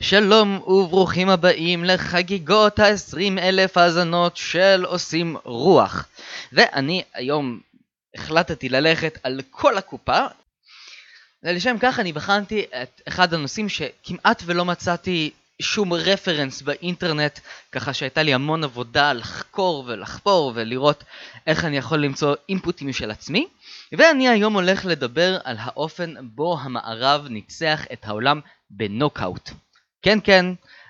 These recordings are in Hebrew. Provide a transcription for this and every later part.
שלום וברוכים הבאים לחגיגות ה-20 אלף האזנות של עושים רוח. ואני היום החלטתי ללכת על כל הקופה, ולשם כך אני בחנתי את אחד הנושאים שכמעט ולא מצאתי שום רפרנס באינטרנט, ככה שהייתה לי המון עבודה לחקור ולחפור ולראות איך אני יכול למצוא אינפוטים של עצמי. ואני היום הולך לדבר על האופן בו המערב ניצח את העולם בנוקאוט. כן כן,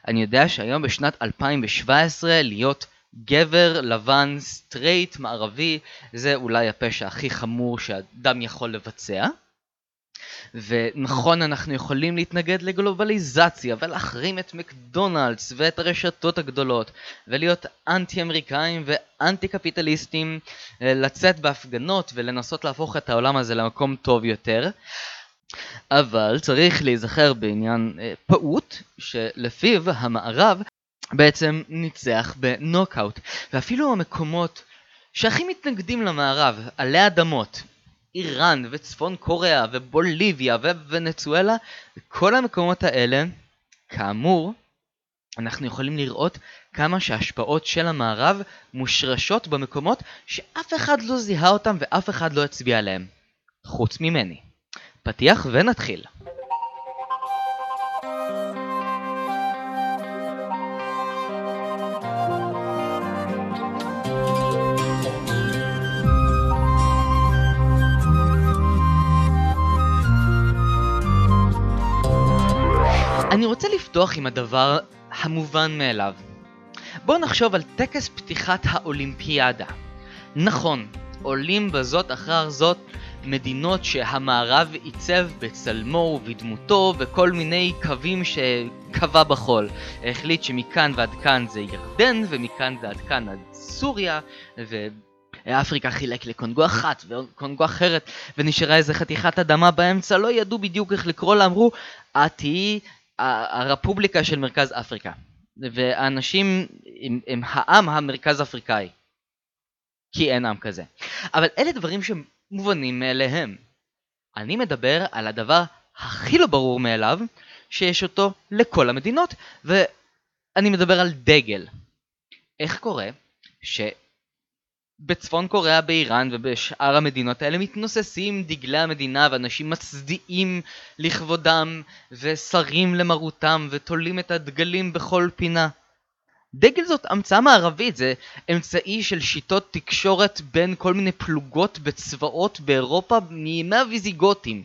אני יודע שהיום בשנת 2017 להיות גבר לבן סטרייט מערבי זה אולי הפשע הכי חמור שאדם יכול לבצע. ונכון אנחנו יכולים להתנגד לגלובליזציה ולהחרים את מקדונלדס ואת הרשתות הגדולות ולהיות אנטי אמריקאים ואנטי קפיטליסטים לצאת בהפגנות ולנסות להפוך את העולם הזה למקום טוב יותר אבל צריך להיזכר בעניין אה, פעוט שלפיו המערב בעצם ניצח בנוקאוט. ואפילו המקומות שהכי מתנגדים למערב עלי אדמות איראן וצפון קוריאה ובוליביה וונצואלה כל המקומות האלה כאמור אנחנו יכולים לראות כמה שההשפעות של המערב מושרשות במקומות שאף אחד לא זיהה אותם ואף אחד לא הצביע עליהם חוץ ממני פתיח ונתחיל. אני רוצה לפתוח עם הדבר המובן מאליו. בואו נחשוב על טקס פתיחת האולימפיאדה. נכון, עולים בזאת אחר זאת מדינות שהמערב עיצב בצלמו ובדמותו וכל מיני קווים שקבע בחול. החליט שמכאן ועד כאן זה ירדן ומכאן ועד כאן עד סוריה ואפריקה חילק לקונגו אחת וקונגו אחרת ונשארה איזה חתיכת אדמה באמצע. לא ידעו בדיוק איך לקרוא לה אמרו את תהיי הרפובליקה של מרכז אפריקה. והאנשים הם, הם העם המרכז אפריקאי כי אין עם כזה. אבל אלה דברים שהם מובנים מאליהם. אני מדבר על הדבר הכי לא ברור מאליו, שיש אותו לכל המדינות, ואני מדבר על דגל. איך קורה שבצפון קוריאה, באיראן ובשאר המדינות האלה מתנוססים דגלי המדינה ואנשים מצדיעים לכבודם ושרים למרותם ותולים את הדגלים בכל פינה? דגל זאת המצאה מערבית, זה אמצעי של שיטות תקשורת בין כל מיני פלוגות בצבאות באירופה מימי הוויזיגותים.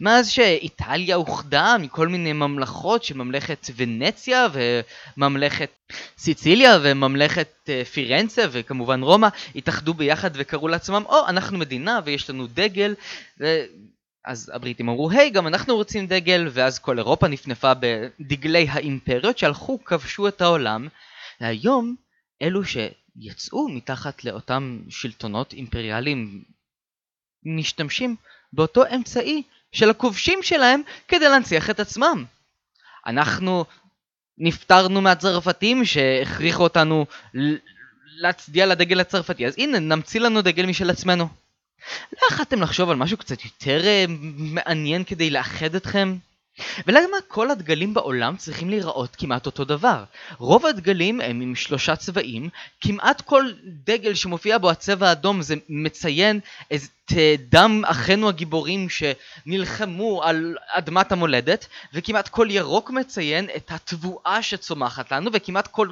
מאז שאיטליה אוחדה מכל מיני ממלכות שממלכת ונציה וממלכת סיציליה וממלכת אה, פירנצה וכמובן רומא התאחדו ביחד וקראו לעצמם או oh, אנחנו מדינה ויש לנו דגל ו... אז הבריטים אמרו היי hey, גם אנחנו רוצים דגל ואז כל אירופה נפנפה בדגלי האימפריות שהלכו כבשו את העולם והיום אלו שיצאו מתחת לאותם שלטונות אימפריאליים משתמשים באותו אמצעי של הכובשים שלהם כדי להנציח את עצמם. אנחנו נפטרנו מהצרפתים שהכריחו אותנו להצדיע לדגל הצרפתי אז הנה נמציא לנו דגל משל עצמנו. לא יכלתם לחשוב על משהו קצת יותר uh, מעניין כדי לאחד אתכם? ולמה כל הדגלים בעולם צריכים להיראות כמעט אותו דבר? רוב הדגלים הם עם שלושה צבעים, כמעט כל דגל שמופיע בו הצבע האדום זה מציין את דם אחינו הגיבורים שנלחמו על אדמת המולדת, וכמעט כל ירוק מציין את התבואה שצומחת לנו, וכמעט כל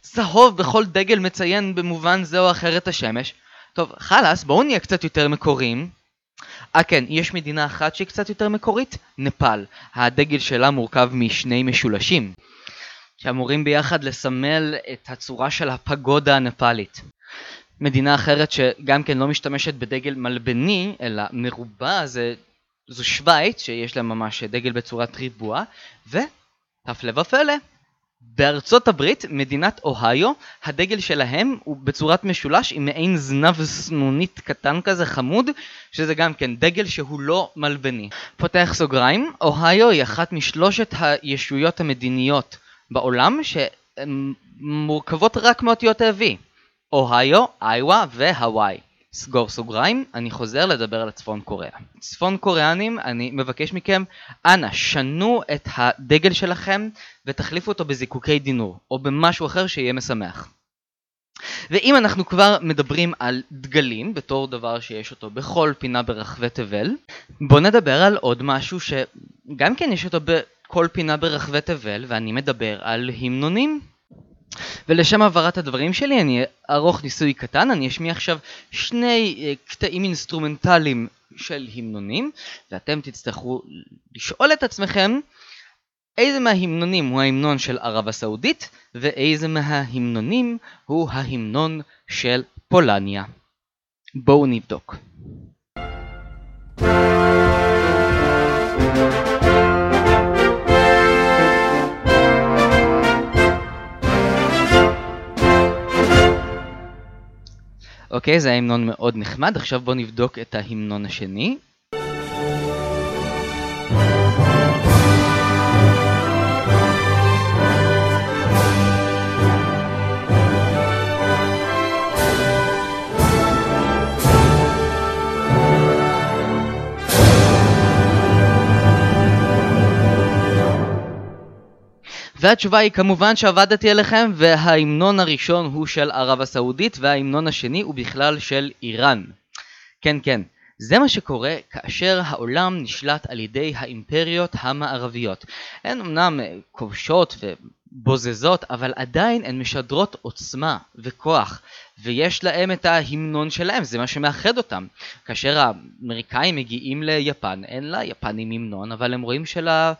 צהוב בכל דגל מציין במובן זה או אחר את השמש. טוב, חלאס, בואו נהיה קצת יותר מקוריים. אה כן, יש מדינה אחת שהיא קצת יותר מקורית, נפאל. הדגל שלה מורכב משני משולשים, שאמורים ביחד לסמל את הצורה של הפגודה הנפאלית. מדינה אחרת שגם כן לא משתמשת בדגל מלבני, אלא מרובע, זה, זו שווייץ, שיש לה ממש דגל בצורת ריבוע, והפלא ופלא, בארצות הברית, מדינת אוהיו, הדגל שלהם הוא בצורת משולש עם מעין זנב סנונית קטן כזה חמוד, שזה גם כן דגל שהוא לא מלבני. פותח סוגריים, אוהיו היא אחת משלושת הישויות המדיניות בעולם שמורכבות רק מאותיות ה-V. אוהיו, איווה והוואי. סגור סוגריים, אני חוזר לדבר על הצפון קוריאה. צפון קוריאנים, אני מבקש מכם, אנא, שנו את הדגל שלכם ותחליפו אותו בזיקוקי דינור, או במשהו אחר שיהיה משמח. ואם אנחנו כבר מדברים על דגלים, בתור דבר שיש אותו בכל פינה ברחבי תבל, בואו נדבר על עוד משהו שגם כן יש אותו בכל פינה ברחבי תבל, ואני מדבר על המנונים. ולשם העברת הדברים שלי אני אערוך ניסוי קטן, אני אשמיע עכשיו שני אה, קטעים אינסטרומנטליים של המנונים, ואתם תצטרכו לשאול את עצמכם איזה מההמנונים הוא ההמנון של ערב הסעודית, ואיזה מההמנונים הוא ההמנון של פולניה. בואו נבדוק. אוקיי, זה ההמנון מאוד נחמד, עכשיו בואו נבדוק את ההמנון השני. והתשובה היא כמובן שעבדתי עליכם וההמנון הראשון הוא של ערב הסעודית וההמנון השני הוא בכלל של איראן. כן כן, זה מה שקורה כאשר העולם נשלט על ידי האימפריות המערביות. הן אמנם כובשות ובוזזות, אבל עדיין הן משדרות עוצמה וכוח, ויש להם את ההמנון שלהם, זה מה שמאחד אותם. כאשר האמריקאים מגיעים ליפן, אין ליפנים המנון, אבל הם רואים של ה...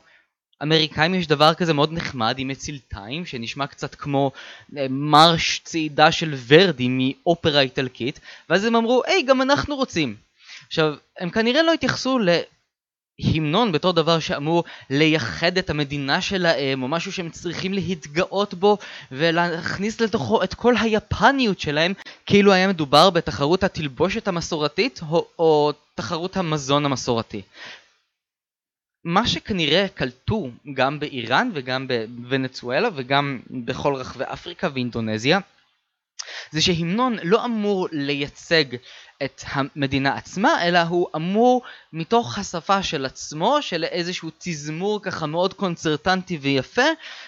אמריקאים יש דבר כזה מאוד נחמד עם מצילתיים שנשמע קצת כמו אה, מרש צעידה של ורדי מאופרה איטלקית ואז הם אמרו היי גם אנחנו רוצים. עכשיו הם כנראה לא התייחסו להמנון בתור דבר שאמור לייחד את המדינה שלהם או משהו שהם צריכים להתגאות בו ולהכניס לתוכו את כל היפניות שלהם כאילו היה מדובר בתחרות התלבושת המסורתית או, או תחרות המזון המסורתי מה שכנראה קלטו גם באיראן וגם בוונצואלה וגם בכל רחבי אפריקה ואינדונזיה זה שהמנון לא אמור לייצג את המדינה עצמה, אלא הוא אמור מתוך השפה של עצמו, של איזשהו תזמור ככה מאוד קונצרטנטי ויפה,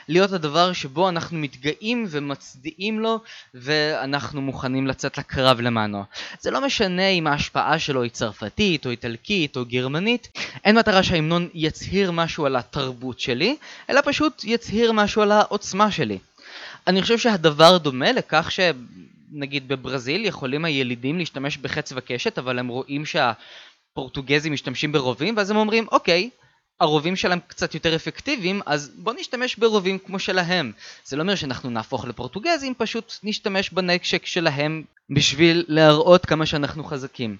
להיות הדבר שבו אנחנו מתגאים ומצדיעים לו, ואנחנו מוכנים לצאת לקרב למענו. זה לא משנה אם ההשפעה שלו היא צרפתית, או איטלקית, או גרמנית, אין מטרה שההמנון יצהיר משהו על התרבות שלי, אלא פשוט יצהיר משהו על העוצמה שלי. אני חושב שהדבר דומה לכך ש... נגיד בברזיל יכולים הילידים להשתמש בחץ וקשת, אבל הם רואים שהפורטוגזים משתמשים ברובים, ואז הם אומרים, אוקיי, הרובים שלהם קצת יותר אפקטיביים, אז בוא נשתמש ברובים כמו שלהם. זה לא אומר שאנחנו נהפוך לפורטוגזים, פשוט נשתמש בנשק שלהם בשביל להראות כמה שאנחנו חזקים.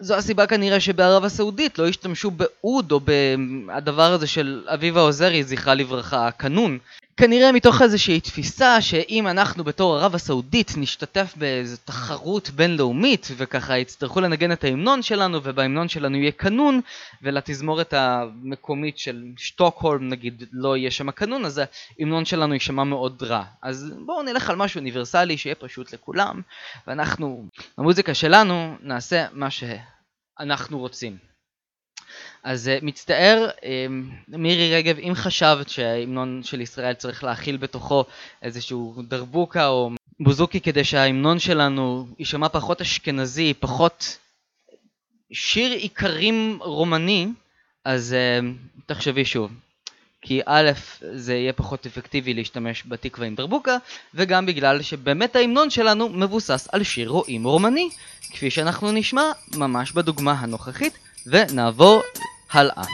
זו הסיבה כנראה שבערב הסעודית לא השתמשו באוד או בדבר הזה של אביבה עוזרי, זכרה לברכה, הקנון, כנראה מתוך איזושהי תפיסה שאם אנחנו בתור ערב הסעודית נשתתף באיזו תחרות בינלאומית וככה יצטרכו לנגן את ההמנון שלנו ובהמנון שלנו יהיה קנון ולתזמורת המקומית של שטוקהולם נגיד לא יהיה שם קנון אז ההמנון שלנו יישמע מאוד רע. אז בואו נלך על משהו אוניברסלי שיהיה פשוט לכולם ואנחנו במוזיקה שלנו נעשה מה שאנחנו רוצים אז uh, מצטער, um, מירי רגב, אם חשבת שההמנון של ישראל צריך להכיל בתוכו איזשהו דרבוקה או בוזוקי כדי שההמנון שלנו יישמע פחות אשכנזי, פחות שיר איכרים רומני, אז uh, תחשבי שוב. כי א', זה יהיה פחות אפקטיבי להשתמש בתקווה עם דרבוקה, וגם בגלל שבאמת ההמנון שלנו מבוסס על שיר רועים רומני, כפי שאנחנו נשמע ממש בדוגמה הנוכחית, ונעבור هلا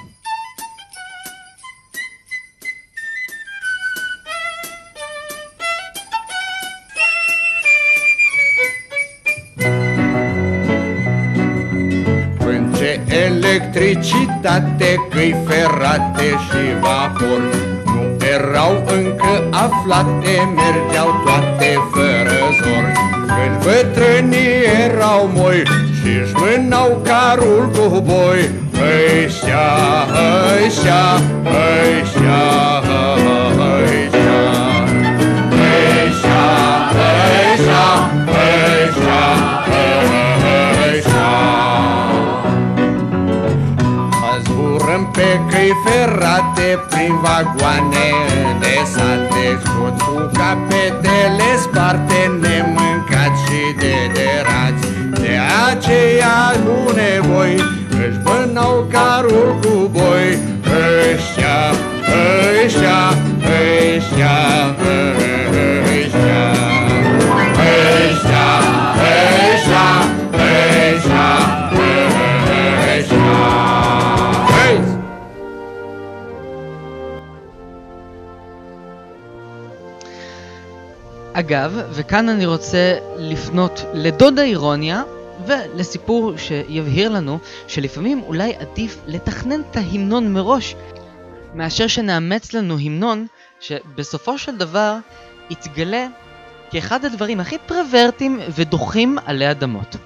electricitate, căi ferate și vapor Nu erau încă aflate, mergeau toate fără zor. Când bătrânii erau moi Și-și mânau carul cu boi. Hăișa, hăișa, hăișa, hăișa Hăișa, hăișa, hăișa, hăișa Azi zburăm pe căi ferate Prin vagoane nesate Scoți cu capetele sparte ne на укорулку бой. Эйся, эйся, эйся, эйся. אגב, וכאן אני רוצה לפנות לדודה אירוניה, ולסיפור שיבהיר לנו שלפעמים אולי עדיף לתכנן את ההמנון מראש מאשר שנאמץ לנו המנון שבסופו של דבר יתגלה כאחד הדברים הכי פרוורטים ודוחים עלי אדמות.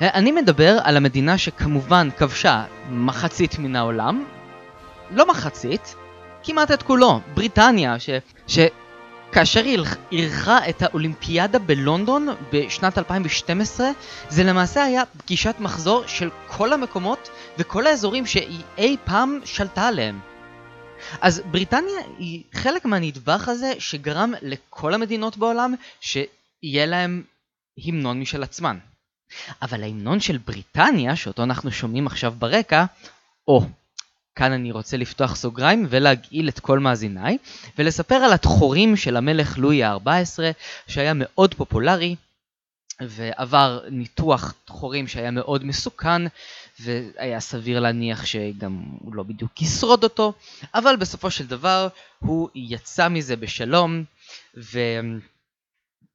אני מדבר על המדינה שכמובן כבשה מחצית מן העולם, לא מחצית, כמעט את כולו, בריטניה, ש... ש... כאשר היא אירחה את האולימפיאדה בלונדון בשנת 2012, זה למעשה היה פגישת מחזור של כל המקומות וכל האזורים שהיא אי פעם שלטה עליהם. אז בריטניה היא חלק מהנדבך הזה שגרם לכל המדינות בעולם שיהיה להם המנון משל עצמן. אבל ההמנון של בריטניה, שאותו אנחנו שומעים עכשיו ברקע, או, כאן אני רוצה לפתוח סוגריים ולהגעיל את כל מאזיניי, ולספר על התחורים של המלך לואי ה-14, שהיה מאוד פופולרי, ועבר ניתוח תחורים שהיה מאוד מסוכן, והיה סביר להניח שגם הוא לא בדיוק ישרוד אותו, אבל בסופו של דבר הוא יצא מזה בשלום,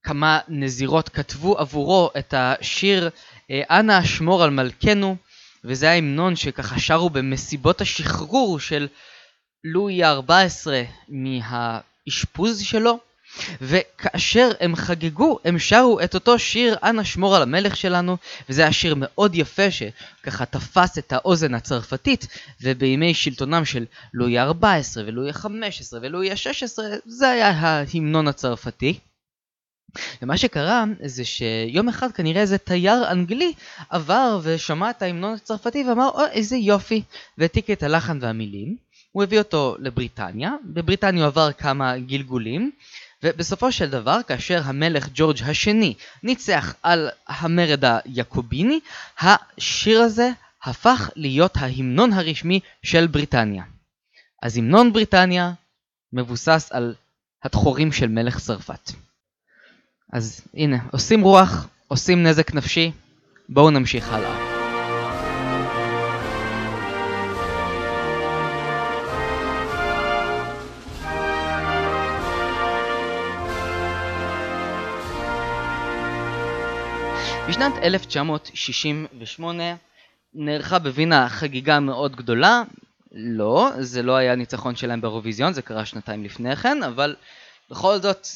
וכמה נזירות כתבו עבורו את השיר "אנא אשמור על מלכנו", וזה ההמנון שככה שרו במסיבות השחרור של לואי ה-14 מהאשפוז שלו, וכאשר הם חגגו, הם שרו את אותו שיר "אנא שמור על המלך שלנו", וזה היה שיר מאוד יפה שככה תפס את האוזן הצרפתית, ובימי שלטונם של לואי ה-14 ולואי ה-15 ולואי ה-16, זה היה ההמנון הצרפתי. ומה שקרה זה שיום אחד כנראה איזה תייר אנגלי עבר ושמע את ההמנון הצרפתי ואמר או איזה יופי והעתיק את הלחן והמילים הוא הביא אותו לבריטניה, בבריטניה הוא עבר כמה גלגולים ובסופו של דבר כאשר המלך ג'ורג' השני ניצח על המרד היעקוביני השיר הזה הפך להיות ההמנון הרשמי של בריטניה. אז המנון בריטניה מבוסס על התחורים של מלך צרפת. אז הנה, עושים רוח, עושים נזק נפשי, בואו נמשיך הלאה. בשנת 1968 נערכה בווינה חגיגה מאוד גדולה. לא, זה לא היה ניצחון שלהם באירוויזיון, זה קרה שנתיים לפני כן, אבל בכל זאת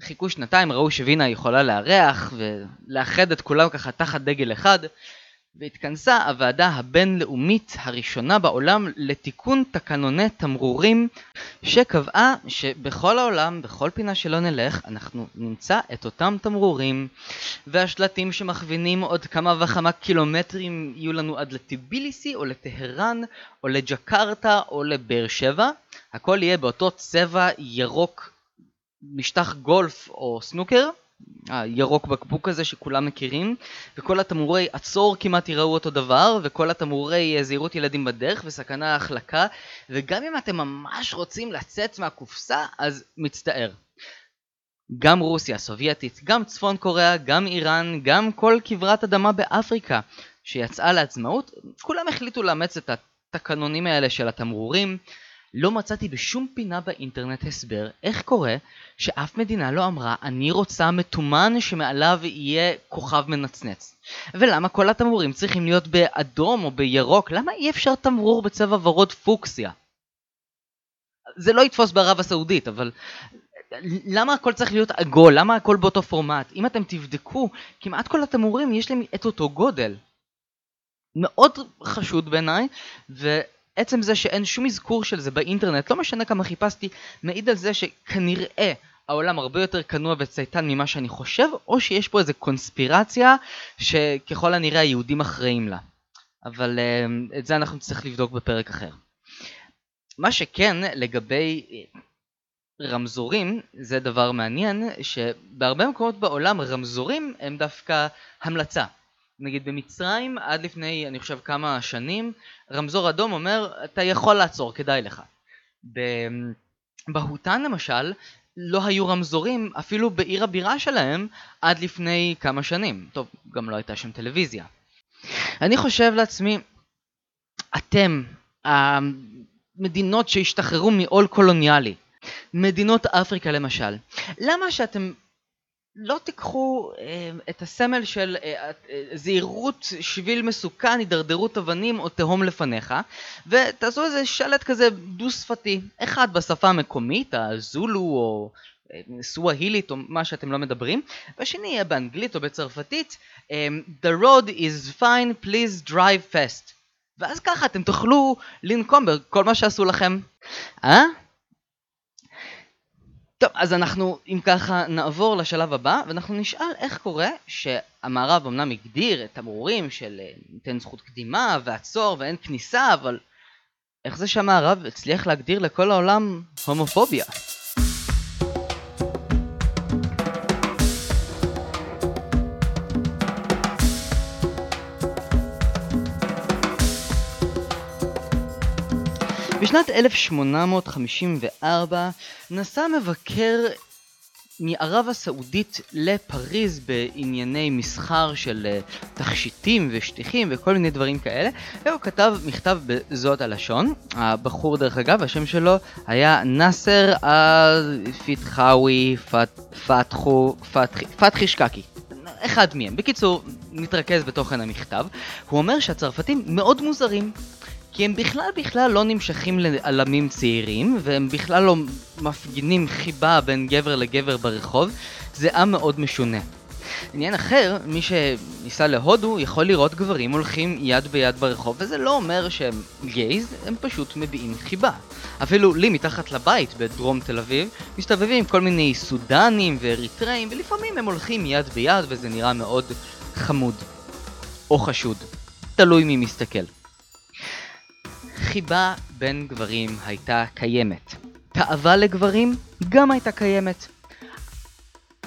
חיכו שנתיים, ראו שווינה יכולה לארח ולאחד את כולם ככה תחת דגל אחד, והתכנסה הוועדה הבינלאומית הראשונה בעולם לתיקון תקנוני תמרורים שקבעה שבכל העולם, בכל פינה שלא נלך, אנחנו נמצא את אותם תמרורים. והשלטים שמכווינים עוד כמה וכמה קילומטרים יהיו לנו עד לטיביליסי או לטהרן או לג'קרטה או לבאר שבע. הכל יהיה באותו צבע ירוק משטח גולף או סנוקר, הירוק בקבוק הזה שכולם מכירים, וכל התמרורי עצור כמעט יראו אותו דבר, וכל התמרורי זהירות ילדים בדרך וסכנה החלקה, וגם אם אתם ממש רוצים לצאת מהקופסה, אז מצטער. גם רוסיה הסובייטית, גם צפון קוריאה, גם איראן, גם כל כברת אדמה באפריקה שיצאה לעצמאות, כולם החליטו לאמץ את התקנונים האלה של התמרורים, לא מצאתי בשום פינה באינטרנט הסבר איך קורה שאף מדינה לא אמרה אני רוצה מתומן שמעליו יהיה כוכב מנצנץ. ולמה כל התמרורים צריכים להיות באדום או בירוק? למה אי אפשר תמרור בצבע ורוד פוקסיה? זה לא יתפוס בערב הסעודית, אבל למה הכל צריך להיות עגול? למה הכל באותו פורמט? אם אתם תבדקו, כמעט כל התמרורים יש להם את אותו גודל. מאוד חשוד בעיניי, ו... עצם זה שאין שום אזכור של זה באינטרנט, לא משנה כמה חיפשתי, מעיד על זה שכנראה העולם הרבה יותר כנוע וצייתן ממה שאני חושב, או שיש פה איזה קונספירציה שככל הנראה היהודים אחראים לה. אבל uh, את זה אנחנו נצטרך לבדוק בפרק אחר. מה שכן, לגבי אה, רמזורים, זה דבר מעניין, שבהרבה מקומות בעולם רמזורים הם דווקא המלצה. נגיד במצרים, עד לפני, אני חושב, כמה שנים, רמזור אדום אומר, אתה יכול לעצור, כדאי לך. בהוטן למשל, לא היו רמזורים אפילו בעיר הבירה שלהם עד לפני כמה שנים. טוב, גם לא הייתה שם טלוויזיה. אני חושב לעצמי, אתם, המדינות שהשתחררו מעול קולוניאלי, מדינות אפריקה למשל, למה שאתם לא תיקחו אה, את הסמל של אה, אה, זהירות, שביל מסוכן, הידרדרות אבנים או תהום לפניך ותעשו איזה שלט כזה דו-שפתי, אחד בשפה המקומית, הזולו או אה, סווהילית או מה שאתם לא מדברים, והשני יהיה באנגלית או בצרפתית אה, The road is fine, please drive fast ואז ככה אתם תוכלו לנקום בכל מה שעשו לכם. אה? טוב, אז אנחנו אם ככה נעבור לשלב הבא ואנחנו נשאל איך קורה שהמערב אמנם הגדיר את תמרורים של אה, ניתן זכות קדימה ועצור ואין כניסה אבל איך זה שהמערב הצליח להגדיר לכל העולם הומופוביה? בשנת 1854 נסע מבקר מערב הסעודית לפריז בענייני מסחר של אה, תכשיטים ושטיחים וכל מיני דברים כאלה והוא כתב מכתב בזאת הלשון הבחור דרך אגב השם שלו היה נאסר אל-פיתחאווי פתחו פתחי שקקי אחד מהם. בקיצור, נתרכז בתוכן המכתב. הוא אומר שהצרפתים מאוד מוזרים. כי הם בכלל בכלל לא נמשכים לעלמים צעירים, והם בכלל לא מפגינים חיבה בין גבר לגבר ברחוב, זה עם מאוד משונה. עניין אחר, מי שניסה להודו יכול לראות גברים הולכים יד ביד ברחוב, וזה לא אומר שהם גייז, הם פשוט מביעים חיבה. אפילו לי מתחת לבית בדרום תל אביב, מסתובבים כל מיני סודנים ואריתראים, ולפעמים הם הולכים יד ביד וזה נראה מאוד חמוד. או חשוד. תלוי מי מסתכל. חיבה בין גברים הייתה קיימת. תאווה לגברים גם הייתה קיימת.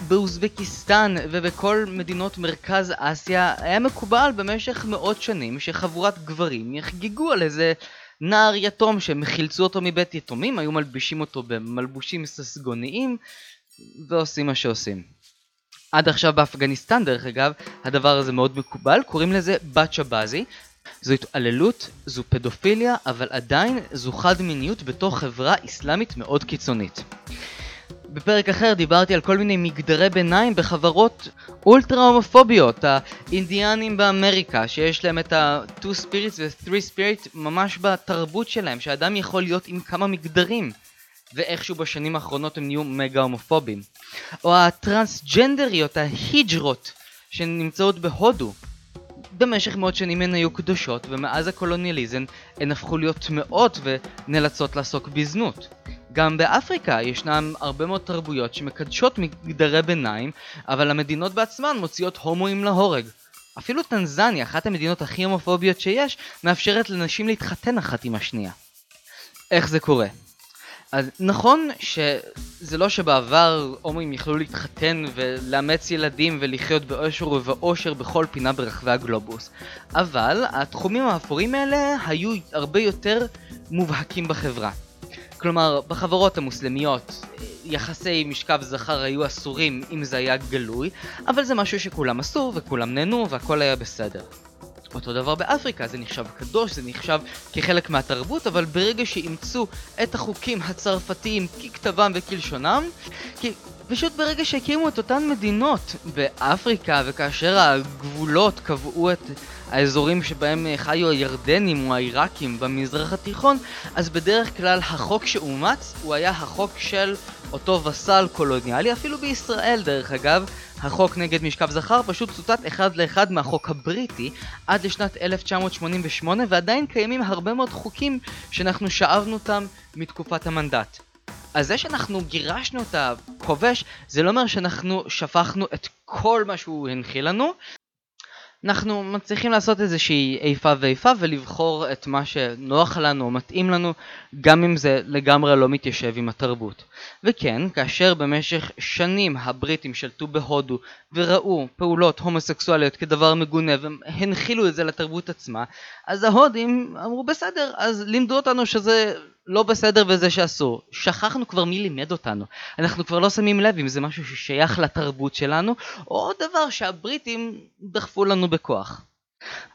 באוזבקיסטן ובכל מדינות מרכז אסיה היה מקובל במשך מאות שנים שחבורת גברים יחגגו על איזה נער יתום שהם חילצו אותו מבית יתומים, היו מלבישים אותו במלבושים ססגוניים ועושים מה שעושים. עד עכשיו באפגניסטן דרך אגב, הדבר הזה מאוד מקובל, קוראים לזה בת שבזי, זו התעללות, זו פדופיליה, אבל עדיין זו חד מיניות בתוך חברה אסלאמית מאוד קיצונית. בפרק אחר דיברתי על כל מיני מגדרי ביניים בחברות אולטרה הומופוביות, האינדיאנים באמריקה, שיש להם את ה-2 spirits ו-3 spirit ממש בתרבות שלהם, שאדם יכול להיות עם כמה מגדרים, ואיכשהו בשנים האחרונות הם נהיו מגה הומופובים. או הטרנסג'נדריות, ההיג'רות, שנמצאות בהודו, במשך מאות שנים הן היו קדושות, ומאז הקולוניאליזם הן הפכו להיות טמאות ונאלצות לעסוק בזנות. גם באפריקה ישנן הרבה מאוד תרבויות שמקדשות מגדרי ביניים, אבל המדינות בעצמן מוציאות הומואים להורג. אפילו טנזניה, אחת המדינות הכי הומופוביות שיש, מאפשרת לנשים להתחתן אחת עם השנייה. איך זה קורה? אז נכון שזה לא שבעבר הומואים יכלו להתחתן ולאמץ ילדים ולחיות באושר ובאושר בכל פינה ברחבי הגלובוס, אבל התחומים האפורים האלה היו הרבה יותר מובהקים בחברה. כלומר, בחברות המוסלמיות יחסי משכב זכר היו אסורים אם זה היה גלוי, אבל זה משהו שכולם עשו וכולם נהנו והכל היה בסדר. אותו דבר באפריקה, זה נחשב קדוש, זה נחשב כחלק מהתרבות, אבל ברגע שאימצו את החוקים הצרפתיים ככתבם וכלשונם, כי פשוט ברגע שהקימו את אותן מדינות באפריקה, וכאשר הגבולות קבעו את האזורים שבהם חיו הירדנים או העיראקים במזרח התיכון, אז בדרך כלל החוק שאומץ הוא היה החוק של אותו וסל קולוניאלי, אפילו בישראל דרך אגב, החוק נגד משכב זכר פשוט צוטט אחד לאחד מהחוק הבריטי עד לשנת 1988 ועדיין קיימים הרבה מאוד חוקים שאנחנו שאבנו אותם מתקופת המנדט. אז זה שאנחנו גירשנו את הכובש זה לא אומר שאנחנו שפכנו את כל מה שהוא הנחיל לנו אנחנו מצליחים לעשות איזושהי איפה ואיפה ולבחור את מה שנוח לנו או מתאים לנו, גם אם זה לגמרי לא מתיישב עם התרבות. וכן, כאשר במשך שנים הבריטים שלטו בהודו וראו פעולות הומוסקסואליות כדבר מגונה והנחילו את זה לתרבות עצמה, אז ההודים אמרו בסדר, אז לימדו אותנו שזה לא בסדר וזה שאסור. שכחנו כבר מי לימד אותנו. אנחנו כבר לא שמים לב אם זה משהו ששייך לתרבות שלנו, או דבר שהבריטים דחפו לנו בכוח.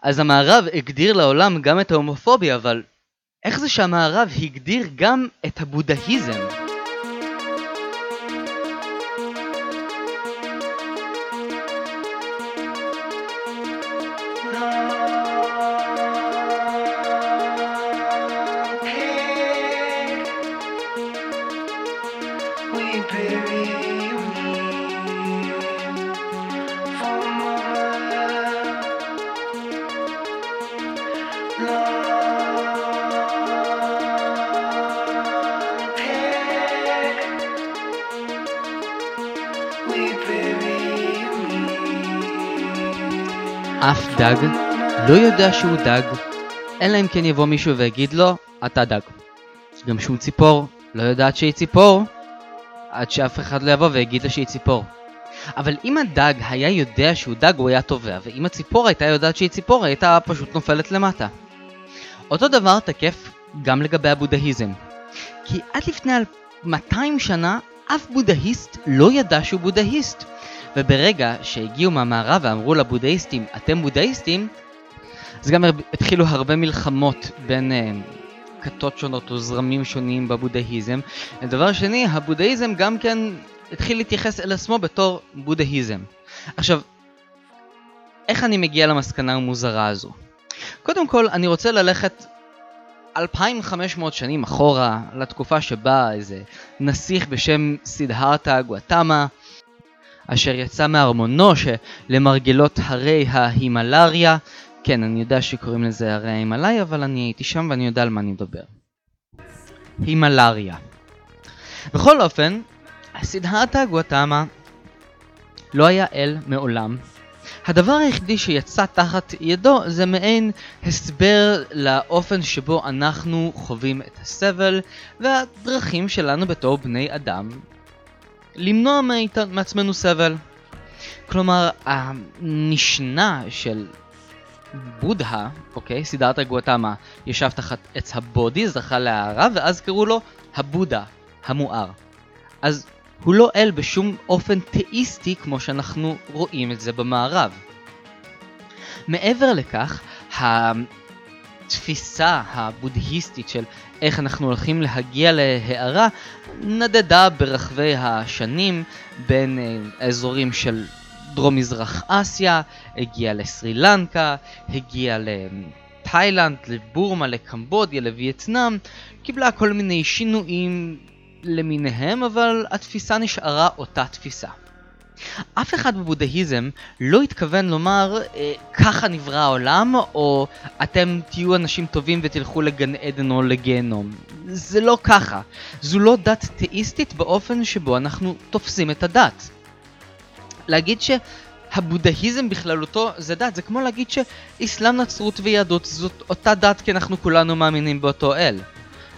אז המערב הגדיר לעולם גם את ההומופוביה, אבל איך זה שהמערב הגדיר גם את הבודהיזם? אף דג לא יודע שהוא דג, אלא אם כן יבוא מישהו ויגיד לו, אתה דג. גם שום ציפור לא יודעת שהיא ציפור, עד שאף אחד לא יבוא ויגיד לה שהיא ציפור. אבל אם הדג היה יודע שהוא דג הוא היה טובע, ואם הציפור הייתה יודעת שהיא ציפור הייתה פשוט נופלת למטה. אותו דבר תקף גם לגבי הבודהיזם. כי עד לפני 200 שנה אף בודהיסט לא ידע שהוא בודהיסט. וברגע שהגיעו מהמערב ואמרו לבודהיסטים, אתם בודהיסטים, אז גם התחילו הרבה מלחמות בין uh, כתות שונות או זרמים שונים בבודהיזם. ודבר שני, הבודהיזם גם כן התחיל להתייחס אל עצמו בתור בודהיזם. עכשיו, איך אני מגיע למסקנה המוזרה הזו? קודם כל, אני רוצה ללכת 2500 שנים אחורה, לתקופה שבה איזה נסיך בשם סידהרתה גואטמה אשר יצא מארמונו שלמרגלות הרי ההימלריה, כן, אני יודע שקוראים לזה הרי ההימלאיה, אבל אני הייתי שם ואני יודע על מה אני מדבר. הימלריה. בכל אופן, סידהרתה גואטמה לא היה אל מעולם. הדבר היחידי שיצא תחת ידו זה מעין הסבר לאופן שבו אנחנו חווים את הסבל והדרכים שלנו בתור בני אדם למנוע מעצמנו סבל. כלומר, המשנה של בודהה, אוקיי, סידרת גואטמה, ישב תחת עץ הבודי, זכה להערה, ואז קראו לו הבודה, המואר. אז הוא לא אל בשום אופן תאיסטי כמו שאנחנו רואים את זה במערב. מעבר לכך, התפיסה הבודהיסטית של איך אנחנו הולכים להגיע להערה נדדה ברחבי השנים בין אה, האזורים של דרום מזרח אסיה, הגיעה לסרי לנקה, הגיעה לתאילנד, לבורמה, לקמבודיה, לווייטנאם, קיבלה כל מיני שינויים למיניהם, אבל התפיסה נשארה אותה תפיסה. אף אחד בבודהיזם לא התכוון לומר אה, ככה נברא העולם או אתם תהיו אנשים טובים ותלכו לגן עדן או לגיהנום. זה לא ככה. זו לא דת תאיסטית באופן שבו אנחנו תופסים את הדת. להגיד שהבודהיזם בכללותו זה דת, זה כמו להגיד שאסלאם, נצרות ויהדות זאת אותה דת כי אנחנו כולנו מאמינים באותו אל.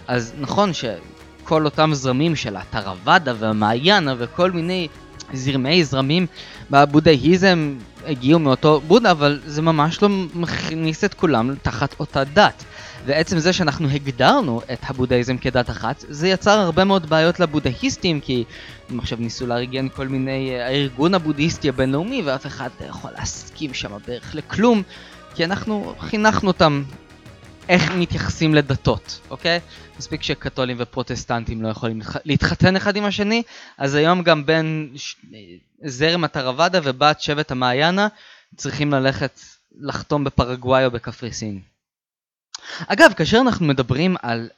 אז נכון שכל אותם זרמים של הטרוואדה והמעיינה וכל מיני זרמי זרמים בבודהיזם הגיעו מאותו בודה, אבל זה ממש לא מכניס את כולם תחת אותה דת. ועצם זה שאנחנו הגדרנו את הבודהיזם כדת אחת, זה יצר הרבה מאוד בעיות לבודהיסטים, כי הם עכשיו ניסו לארגן כל מיני, אה, הארגון הבודהיסטי הבינלאומי, ואף אחד לא יכול להסכים שם בערך לכלום, כי אנחנו חינכנו אותם איך מתייחסים לדתות, אוקיי? מספיק שקתולים ופרוטסטנטים לא יכולים להתחתן אחד עם השני, אז היום גם בין זרם הטרוואדה ובת שבט המעיינה צריכים ללכת לחתום בפרגוואי או בקפריסין. אגב, כאשר אנחנו מדברים על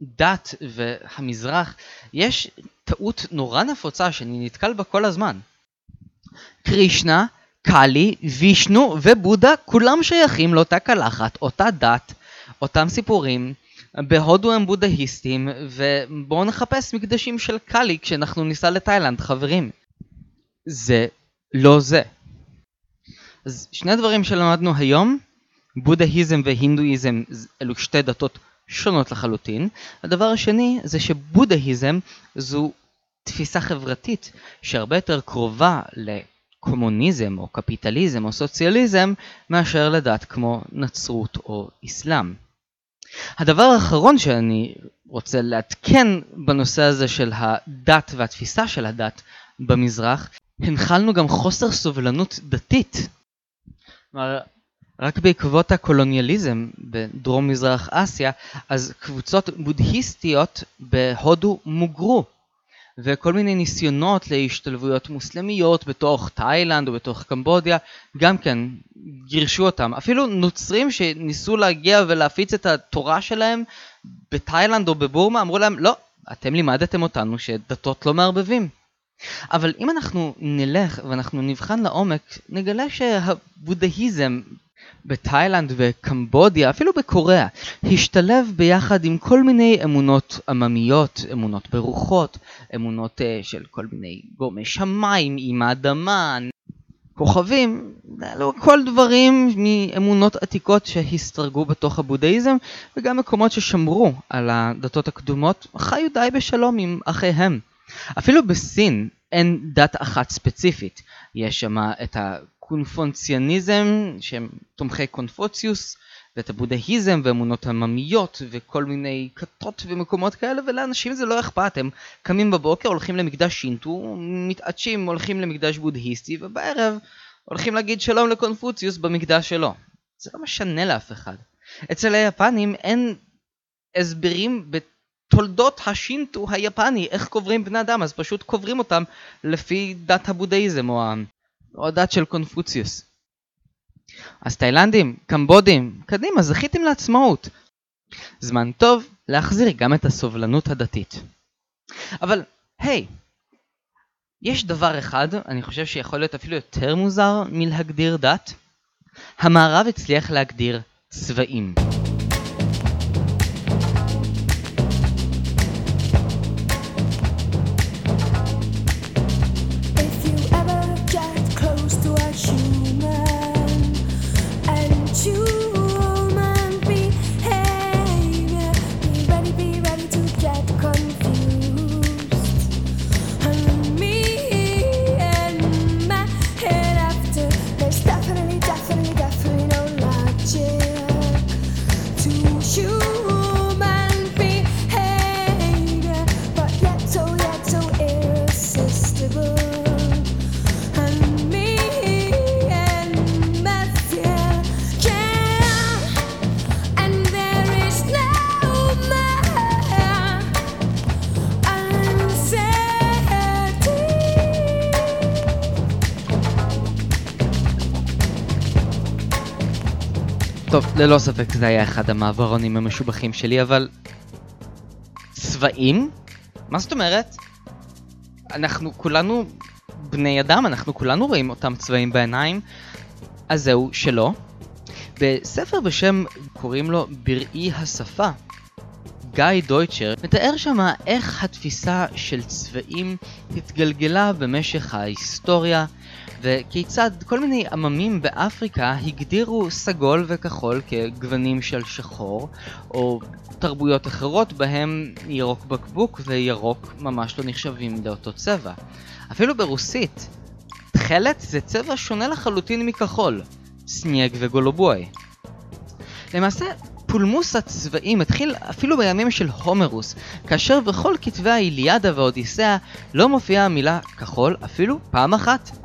דת והמזרח, יש טעות נורא נפוצה שאני נתקל בה כל הזמן. קרישנה, קאלי, וישנו ובודה כולם שייכים לאותה קלחת, אותה דת, אותם סיפורים, בהודו הם בודהיסטים, ובואו נחפש מקדשים של קאלי כשאנחנו ניסע לתאילנד, חברים. זה לא זה. אז שני הדברים שלמדנו היום, בודהיזם והינדואיזם אלו שתי דתות שונות לחלוטין. הדבר השני זה שבודהיזם זו תפיסה חברתית שהרבה יותר קרובה לקומוניזם או קפיטליזם או סוציאליזם מאשר לדת כמו נצרות או אסלאם. הדבר האחרון שאני רוצה לעדכן בנושא הזה של הדת והתפיסה של הדת במזרח, הנחלנו גם חוסר סובלנות דתית. כלומר, רק בעקבות הקולוניאליזם בדרום מזרח אסיה, אז קבוצות בודהיסטיות בהודו מוגרו. וכל מיני ניסיונות להשתלבויות מוסלמיות בתוך תאילנד או בתוך קמבודיה, גם כן גירשו אותם. אפילו נוצרים שניסו להגיע ולהפיץ את התורה שלהם בתאילנד או בבורמה, אמרו להם, לא, אתם לימדתם אותנו שדתות לא מערבבים. אבל אם אנחנו נלך ואנחנו נבחן לעומק, נגלה שהבודהיזם בתאילנד וקמבודיה, אפילו בקוריאה, השתלב ביחד עם כל מיני אמונות עממיות, אמונות ברוחות, אמונות uh, של כל מיני גורמי שמיים, עם האדמה, כוכבים, כל דברים מאמונות עתיקות שהסתרגו בתוך הבודהיזם, וגם מקומות ששמרו על הדתות הקדומות, חיו די בשלום עם אחיהם. אפילו בסין אין דת אחת ספציפית. יש שם את הקונפונציאניזם, שהם תומכי קונפוציוס, ואת הבודהיזם ואמונות עממיות וכל מיני כתות ומקומות כאלה ולאנשים זה לא אכפת. הם קמים בבוקר הולכים למקדש שינטו מתעטשים הולכים למקדש בודהיסטי ובערב הולכים להגיד שלום לקונפוציוס במקדש שלו. זה לא משנה לאף אחד. אצל היפנים אין הסברים תולדות השינטו היפני, איך קוברים בני אדם, אז פשוט קוברים אותם לפי דת הבודהיזם או, או הדת של קונפוציוס. אז תאילנדים, קמבודים, קדימה, זכיתם לעצמאות. זמן טוב להחזיר גם את הסובלנות הדתית. אבל, היי, יש דבר אחד, אני חושב שיכול להיות אפילו יותר מוזר מלהגדיר דת. המערב הצליח להגדיר צבעים. טוב, ללא ספק זה היה אחד המעברונים המשובחים שלי, אבל... צבעים? מה זאת אומרת? אנחנו כולנו בני אדם, אנחנו כולנו רואים אותם צבעים בעיניים, אז זהו, שלא. בספר בשם, קוראים לו בראי השפה, גיא דויטשר מתאר שמה איך התפיסה של צבעים התגלגלה במשך ההיסטוריה וכיצד כל מיני עממים באפריקה הגדירו סגול וכחול כגוונים של שחור, או תרבויות אחרות בהם ירוק בקבוק וירוק ממש לא נחשבים לאותו צבע. אפילו ברוסית, תכלת זה צבע שונה לחלוטין מכחול, синий ו голубой. למעשה, פולמוס הצבעים התחיל אפילו בימים של הומרוס, כאשר בכל כתבי האיליאדה והאודיסאה לא מופיעה המילה כחול אפילו פעם אחת.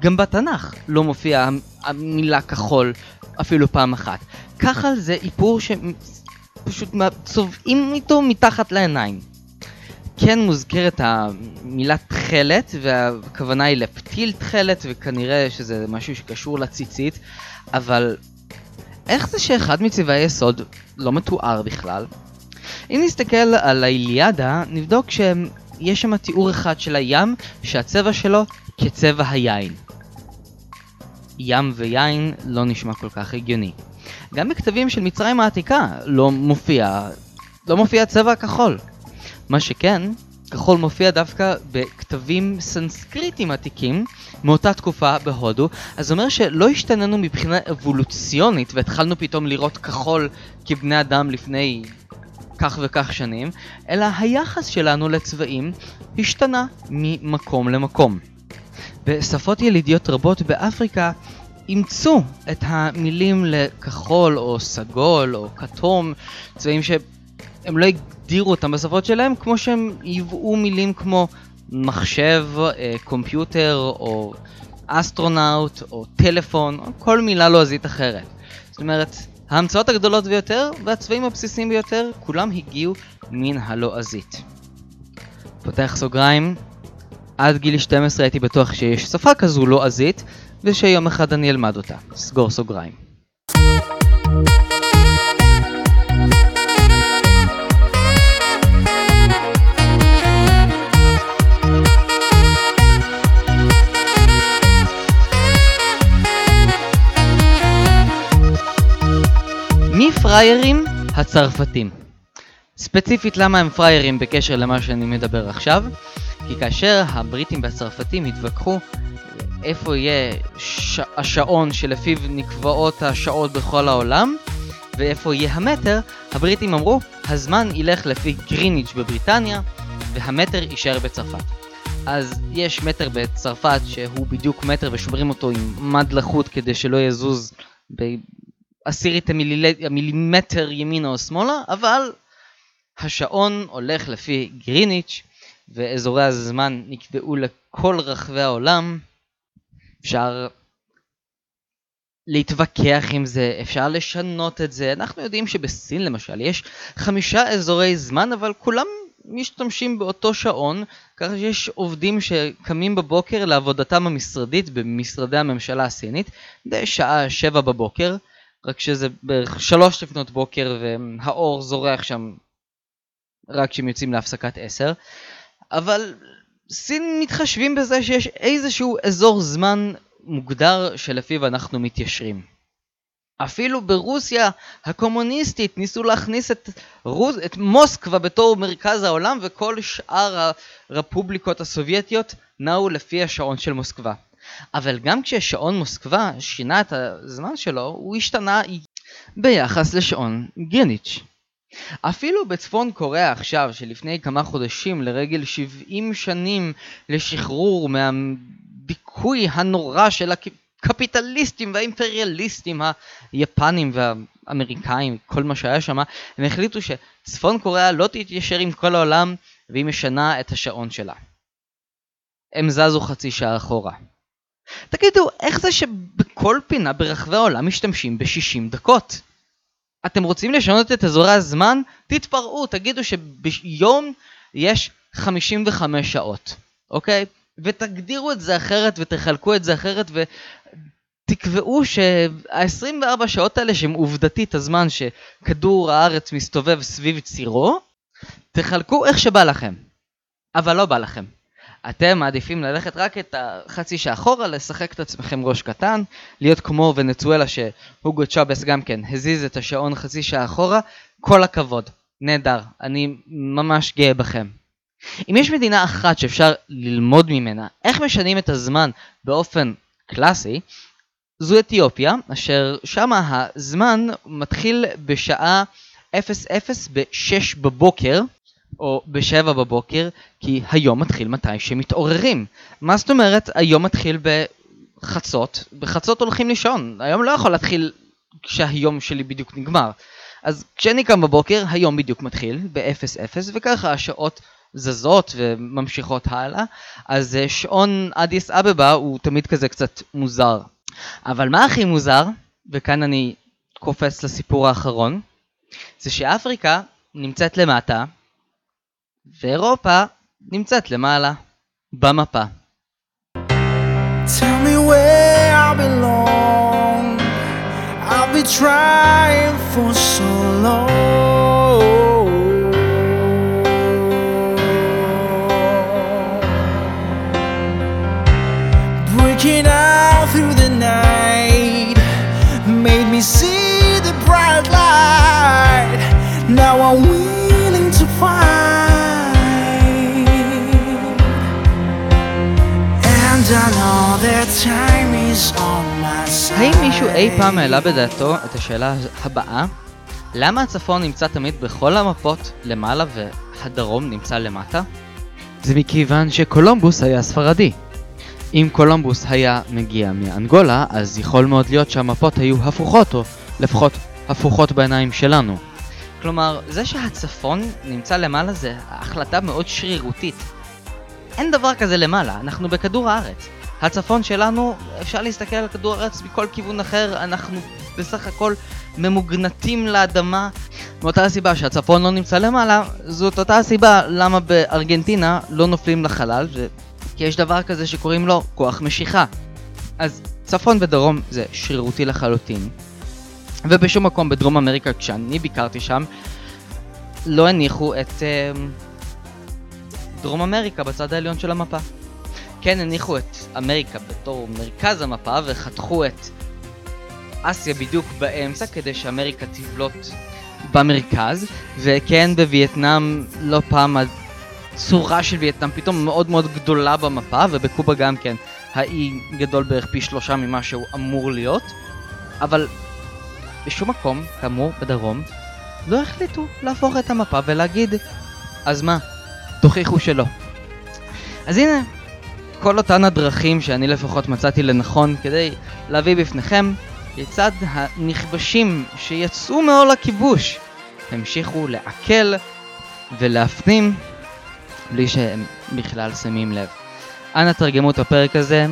גם בתנ"ך לא מופיעה המילה כחול אפילו פעם אחת. כחל זה איפור שפשוט צובעים איתו מתחת לעיניים. כן מוזכרת המילה תכלת, והכוונה היא לפתיל תכלת, וכנראה שזה משהו שקשור לציצית, אבל איך זה שאחד מצבעי היסוד לא מתואר בכלל? אם נסתכל על האיליאדה, נבדוק שיש שם תיאור אחד של הים שהצבע שלו כצבע היין. ים ויין לא נשמע כל כך הגיוני. גם בכתבים של מצרים העתיקה לא מופיע, לא מופיע צבע כחול. מה שכן, כחול מופיע דווקא בכתבים סנסקריטים עתיקים מאותה תקופה בהודו, אז אומר שלא השתננו מבחינה אבולוציונית והתחלנו פתאום לראות כחול כבני אדם לפני כך וכך שנים, אלא היחס שלנו לצבעים השתנה ממקום למקום. בשפות ילידיות רבות באפריקה אימצו את המילים לכחול או סגול או כתום, צבעים שהם לא הגדירו אותם בשפות שלהם, כמו שהם ייבאו מילים כמו מחשב, אה, computer או אסטרונאוט או טלפון או כל מילה לועזית אחרת. זאת אומרת, ההמצאות הגדולות ביותר והצבעים הבסיסיים ביותר, כולם הגיעו מן הלועזית. פותח סוגריים, עד גיל 12 הייתי בטוח שיש שפה כזו לועזית, ושיום אחד אני אלמד אותה. סגור סוגריים. מי פריירים? הצרפתים. ספציפית למה הם פריירים בקשר למה שאני מדבר עכשיו? כי כאשר הבריטים והצרפתים התווכחו איפה יהיה ש... השעון שלפיו נקבעות השעות בכל העולם ואיפה יהיה המטר, הבריטים אמרו, הזמן ילך לפי גריניץ' בבריטניה והמטר יישאר בצרפת. אז יש מטר בצרפת שהוא בדיוק מטר ושומרים אותו עם מד לחוט כדי שלא יזוז בעשירית המיליל... המילימטר ימינה או שמאלה, אבל השעון הולך לפי גריניץ' ואזורי הזמן נקבעו לכל רחבי העולם. אפשר להתווכח עם זה, אפשר לשנות את זה. אנחנו יודעים שבסין למשל יש חמישה אזורי זמן, אבל כולם משתמשים באותו שעון, ככה שיש עובדים שקמים בבוקר לעבודתם המשרדית במשרדי הממשלה הסינית, די שעה שבע בבוקר, רק שזה בערך שלוש לפנות בוקר והאור זורח שם רק כשהם יוצאים להפסקת עשר. אבל סין מתחשבים בזה שיש איזשהו אזור זמן מוגדר שלפיו אנחנו מתיישרים. אפילו ברוסיה הקומוניסטית ניסו להכניס את, רוס... את מוסקבה בתור מרכז העולם וכל שאר הרפובליקות הסובייטיות נעו לפי השעון של מוסקבה. אבל גם כששעון מוסקבה שינה את הזמן שלו, הוא השתנה ביחס לשעון גניץ'. אפילו בצפון קוריאה עכשיו, שלפני כמה חודשים לרגל 70 שנים לשחרור מהדיכוי הנורא של הקפיטליסטים והאימפריאליסטים היפנים והאמריקאים, כל מה שהיה שם, הם החליטו שצפון קוריאה לא תתיישר עם כל העולם והיא משנה את השעון שלה. הם זזו חצי שעה אחורה. תגידו, איך זה שבכל פינה ברחבי העולם משתמשים ב-60 דקות? אתם רוצים לשנות את אזורי הזמן? תתפרעו, תגידו שביום יש 55 שעות, אוקיי? ותגדירו את זה אחרת ותחלקו את זה אחרת ותקבעו שה-24 שעות האלה שהם עובדתית הזמן שכדור הארץ מסתובב סביב צירו, תחלקו איך שבא לכם. אבל לא בא לכם. אתם מעדיפים ללכת רק את החצי שעה אחורה, לשחק את עצמכם ראש קטן, להיות כמו ונצואלה שהוגו צ'אבס גם כן הזיז את השעון חצי שעה אחורה, כל הכבוד, נהדר, אני ממש גאה בכם. אם יש מדינה אחת שאפשר ללמוד ממנה איך משנים את הזמן באופן קלאסי, זו אתיופיה, אשר שמה הזמן מתחיל בשעה 00 ב-6 בבוקר, או בשבע בבוקר, כי היום מתחיל מתי שמתעוררים. מה זאת אומרת היום מתחיל בחצות? בחצות הולכים לישון. היום לא יכול להתחיל כשהיום שלי בדיוק נגמר. אז כשאני קם בבוקר, היום בדיוק מתחיל, ב-0-0, וככה השעות זזות וממשיכות הלאה. אז אה, שעון אדיס אבבה הוא תמיד כזה קצת מוזר. אבל מה הכי מוזר, וכאן אני קופץ לסיפור האחרון, זה שאפריקה נמצאת למטה, ואירופה נמצאת למעלה, במפה. Tell me where I belong I've been trying for so long Breaking out through the night Made me see the bright light Now I'm האם מישהו אי פעם העלה בדעתו את השאלה הבאה? למה הצפון נמצא תמיד בכל המפות למעלה והדרום נמצא למטה? זה מכיוון שקולומבוס היה ספרדי. אם קולומבוס היה מגיע מאנגולה, אז יכול מאוד להיות שהמפות היו הפוכות, או לפחות הפוכות בעיניים שלנו. כלומר, זה שהצפון נמצא למעלה זה החלטה מאוד שרירותית. אין דבר כזה למעלה, אנחנו בכדור הארץ. הצפון שלנו, אפשר להסתכל על כדור הארץ מכל כיוון אחר, אנחנו בסך הכל ממוגנטים לאדמה. מאותה הסיבה שהצפון לא נמצא למעלה, זאת אותה הסיבה למה בארגנטינה לא נופלים לחלל, ו... כי יש דבר כזה שקוראים לו כוח משיכה. אז צפון ודרום זה שרירותי לחלוטין. ובשום מקום בדרום אמריקה כשאני ביקרתי שם, לא הניחו את אה, דרום אמריקה בצד העליון של המפה. כן הניחו את אמריקה בתור מרכז המפה וחתכו את אסיה בדיוק באמצע כדי שאמריקה תבלוט במרכז וכן בווייטנאם לא פעם הצורה של וייטנאם פתאום מאוד מאוד גדולה במפה ובקובה גם כן האי גדול בערך פי שלושה ממה שהוא אמור להיות אבל בשום מקום, כאמור, בדרום, לא החליטו להפוך את המפה ולהגיד אז מה, תוכיחו שלא. אז הנה, כל אותן הדרכים שאני לפחות מצאתי לנכון כדי להביא בפניכם כיצד הנכבשים שיצאו מעול הכיבוש המשיכו לעכל ולהפנים בלי שהם בכלל שמים לב. אנא תרגמו את הפרק הזה,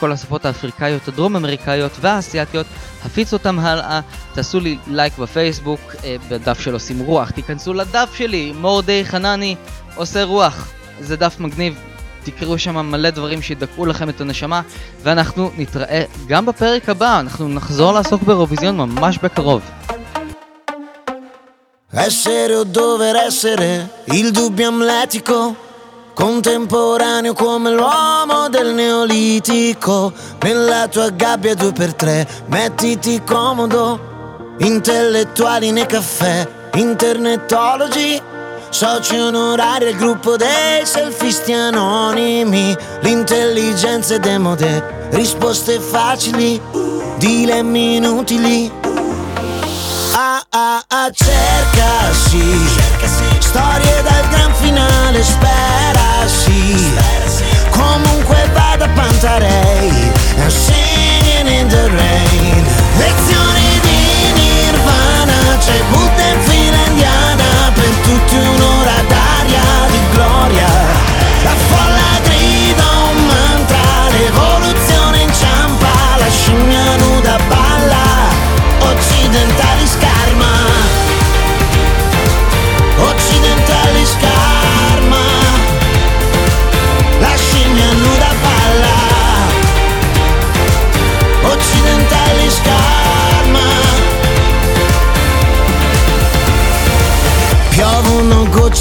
כל השפות האפריקאיות, הדרום אמריקאיות והאסייתיות, הפיצו אותם הלאה, תעשו לי לייק בפייסבוק, אה, בדף של עושים רוח, תיכנסו לדף שלי, מורדי חנני עושה רוח, זה דף מגניב, תקראו שם מלא דברים שידכאו לכם את הנשמה, ואנחנו נתראה גם בפרק הבא, אנחנו נחזור לעסוק באירוויזיון ממש בקרוב. Essere o dover essere il dubbio amletico, contemporaneo come l'uomo del neolitico. Nella tua gabbia due per tre, mettiti comodo. Intellettuali nei caffè, internetologi, soci onorari al gruppo dei selfisti anonimi. L'intelligenza è demode, risposte facili, dilemmi inutili. Ah ah ah cercasi Storie dal gran finale sperasi Comunque vada Pantarei. And singing in the rain. Lezioni di Nirvana C'è Buddha tutti un'ora d'aria di gloria. La folla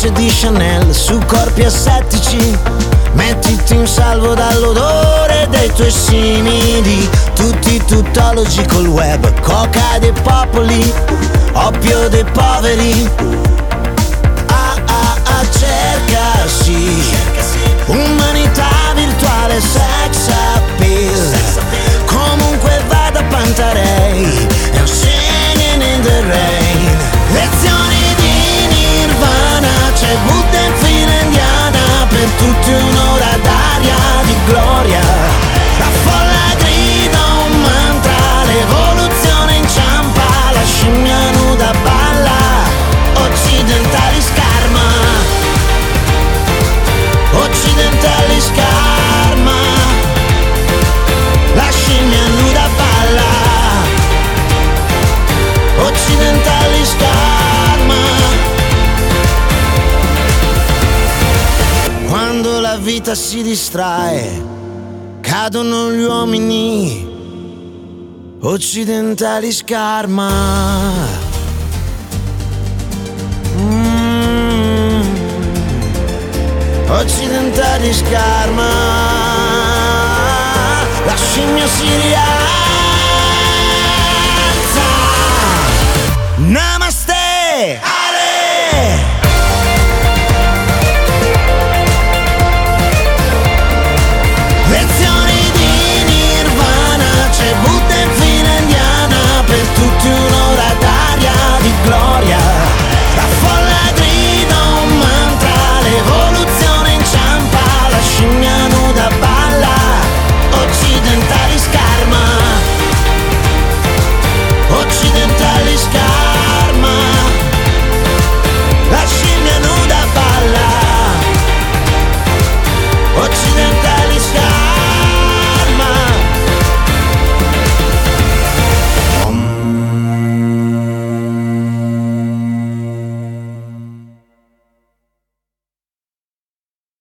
Gocce di Chanel su corpi assettici. Mettiti in salvo dall'odore dei tuoi simili. Tutti tuttologi col web Coca dei popoli Oppio dei poveri. Ah ah ah cercasi. Umanità virtuale sex appeal. Comunque vada Pantarei And singing in the rain Buddha in fila indiana Per tutti un'ora d'aria di gloria la vita si distrae Cadono gli uomini Occidentali scarma. Mm. Occidentali scarma. La scimmia si